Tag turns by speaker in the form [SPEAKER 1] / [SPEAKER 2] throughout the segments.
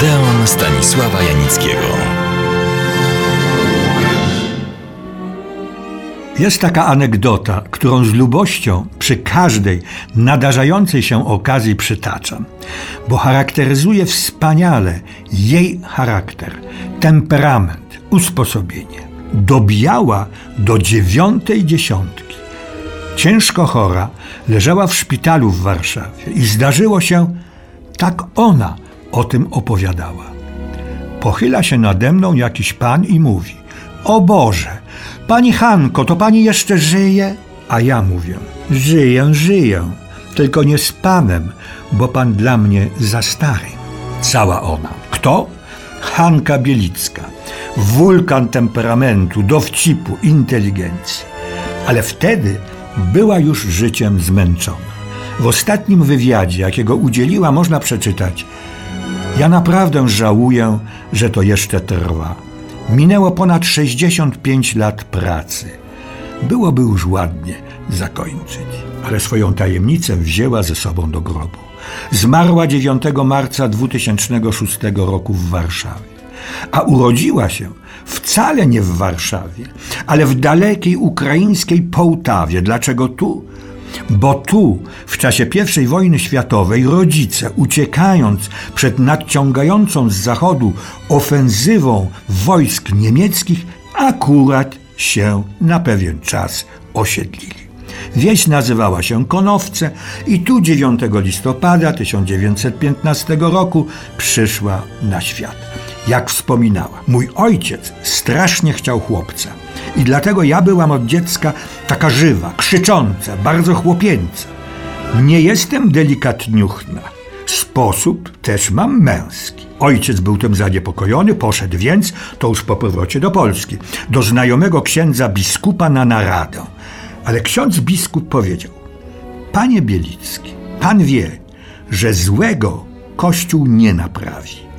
[SPEAKER 1] Odeon Stanisława Janickiego.
[SPEAKER 2] Jest taka anegdota, którą z lubością przy każdej nadarzającej się okazji przytaczam, bo charakteryzuje wspaniale jej charakter, temperament, usposobienie. Dobijała do dziewiątej dziesiątki. Ciężko chora leżała w szpitalu w Warszawie i zdarzyło się, tak ona o tym opowiadała. Pochyla się nade mną jakiś pan i mówi: O Boże, pani Hanko, to pani jeszcze żyje? A ja mówię: Żyję, żyję, tylko nie z panem, bo pan dla mnie za stary. Cała ona. Kto? Hanka Bielicka. Wulkan temperamentu, dowcipu, inteligencji. Ale wtedy była już życiem zmęczona. W ostatnim wywiadzie, jakiego udzieliła, można przeczytać: Ja naprawdę żałuję, że to jeszcze trwa. Minęło ponad 65 lat pracy. Byłoby już ładnie zakończyć. Ale swoją tajemnicę wzięła ze sobą do grobu. Zmarła 9 marca 2006 roku w Warszawie. A urodziła się wcale nie w Warszawie, ale w dalekiej ukraińskiej Połtawie. Dlaczego tu? Bo tu, w czasie I wojny światowej, rodzice, uciekając przed nadciągającą z zachodu ofensywą wojsk niemieckich, akurat się na pewien czas osiedlili. Wieś nazywała się Konowce i tu 9 listopada 1915 roku przyszła na świat. Jak wspominała, mój ojciec strasznie chciał chłopca i dlatego ja byłam od dziecka taka żywa, krzycząca, bardzo chłopięca. Nie jestem delikatniuchna. Sposób też mam męski. Ojciec był tym zaniepokojony, poszedł więc, to już po powrocie do Polski, do znajomego księdza biskupa na naradę. Ale ksiądz biskup powiedział: Panie Bielicki, pan wie, że złego Kościół nie naprawi,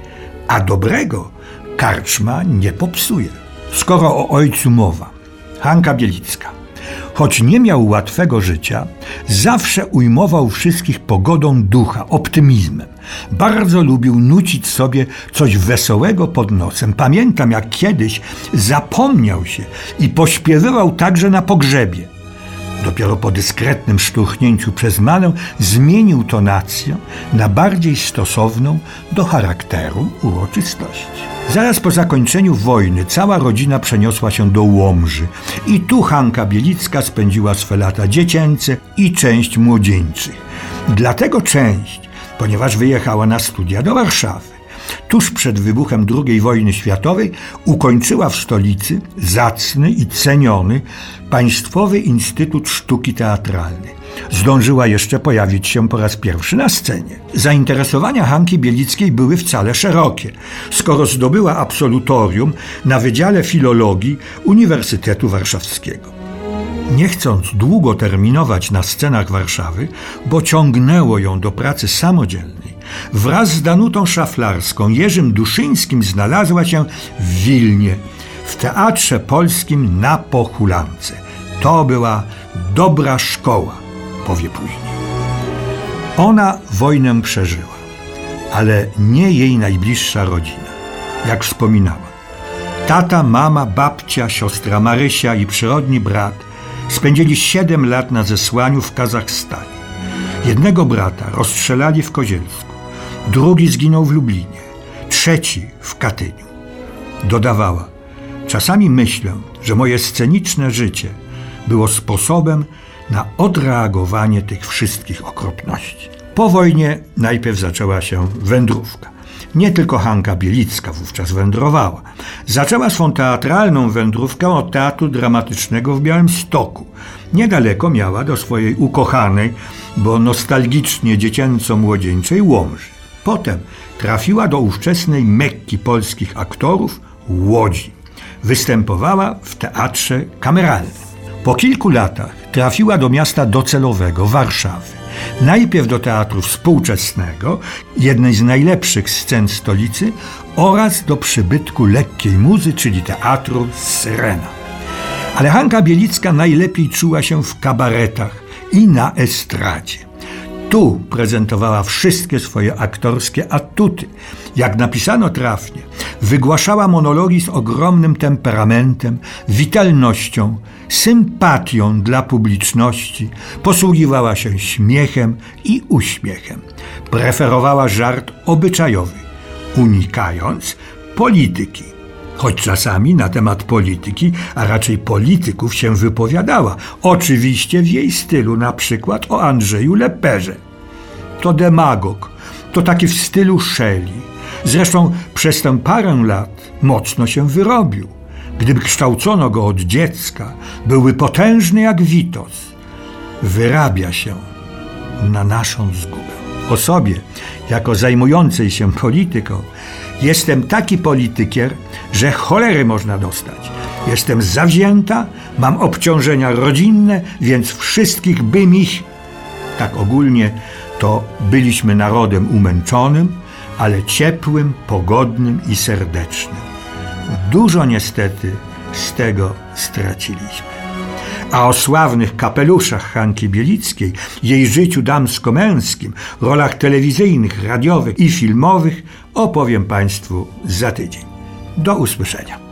[SPEAKER 2] a dobrego karczma nie popsuje. Skoro o ojcu mowa, Hanka Bielicka, choć nie miał łatwego życia, zawsze ujmował wszystkich pogodą ducha, optymizmem. Bardzo lubił nucić sobie coś wesołego pod nosem. Pamiętam, jak kiedyś zapomniał się i pośpiewywał także na pogrzebie. Dopiero po dyskretnym szturchnięciu przez manę zmienił tonację na bardziej stosowną do charakteru uroczystości. Zaraz po zakończeniu wojny cała rodzina przeniosła się do Łomży i tu Hanka Bielicka spędziła swe lata dziecięce i część młodzieńczych. Dlatego część, ponieważ wyjechała na studia do Warszawy. Tuż przed wybuchem II wojny światowej ukończyła w stolicy zacny i ceniony Państwowy Instytut Sztuki Teatralnej. Zdążyła jeszcze pojawić się po raz pierwszy na scenie. Zainteresowania Hanki Bielickiej były wcale szerokie, skoro zdobyła absolutorium na Wydziale Filologii Uniwersytetu Warszawskiego. Nie chcąc długo terminować na scenach Warszawy, bo ciągnęło ją do pracy samodzielnej, wraz z Danutą Szaflarską, Jerzym Duszyńskim znalazła się w Wilnie, w Teatrze Polskim na Pochulance. To była dobra szkoła, powie później. Ona wojnę przeżyła, ale nie jej najbliższa rodzina, jak wspominała. Tata, mama, babcia, siostra Marysia i przyrodni brat spędzili 7 lat na zesłaniu w Kazachstanie. Jednego brata rozstrzelali w Kozielsku, drugi zginął w Lublinie, trzeci w Katyniu. Dodawała, czasami myślę, że moje sceniczne życie było sposobem na odreagowanie tych wszystkich okropności. Po wojnie najpierw zaczęła się wędrówka. Nie tylko Hanka Bielicka wówczas wędrowała. Zaczęła swą teatralną wędrówkę od Teatru Dramatycznego w Białymstoku. Niedaleko miała do swojej ukochanej, bo nostalgicznie dziecięco-młodzieńczej Łomży. Potem trafiła do ówczesnej Mekki polskich aktorów Łodzi. Występowała w teatrze kameralnym. Po kilku latach trafiła do miasta docelowego Warszawy. Najpierw do teatru współczesnego, jednej z najlepszych scen stolicy, oraz do przybytku lekkiej muzy, czyli teatru Syrena. Ale Hanka Bielicka najlepiej czuła się w kabaretach i na estradzie. Tu prezentowała wszystkie swoje aktorskie atuty. Jak napisano trafnie, wygłaszała monologi z ogromnym temperamentem, witalnością, sympatią dla publiczności, posługiwała się śmiechem i uśmiechem. Preferowała żart obyczajowy, unikając polityki choć czasami na temat polityki, a raczej polityków się wypowiadała, oczywiście w jej stylu, na przykład o Andrzeju Leperze. To demagog, to taki w stylu Shelley. Zresztą przez tę parę lat mocno się wyrobił. Gdyby kształcono go od dziecka, byłby potężny jak Witos. Wyrabia się na naszą zgubę. Sobie, jako zajmującej się polityką, jestem taki politykier, że cholery można dostać. Jestem zawzięta, mam obciążenia rodzinne, więc wszystkich bym ich. Tak ogólnie to byliśmy narodem umęczonym, ale ciepłym, pogodnym i serdecznym. Dużo niestety z tego straciliśmy. A o sławnych kapeluszach Hanki Bielickiej, jej życiu damsko-męskim, rolach telewizyjnych, radiowych i filmowych opowiem Państwu za tydzień. Do usłyszenia.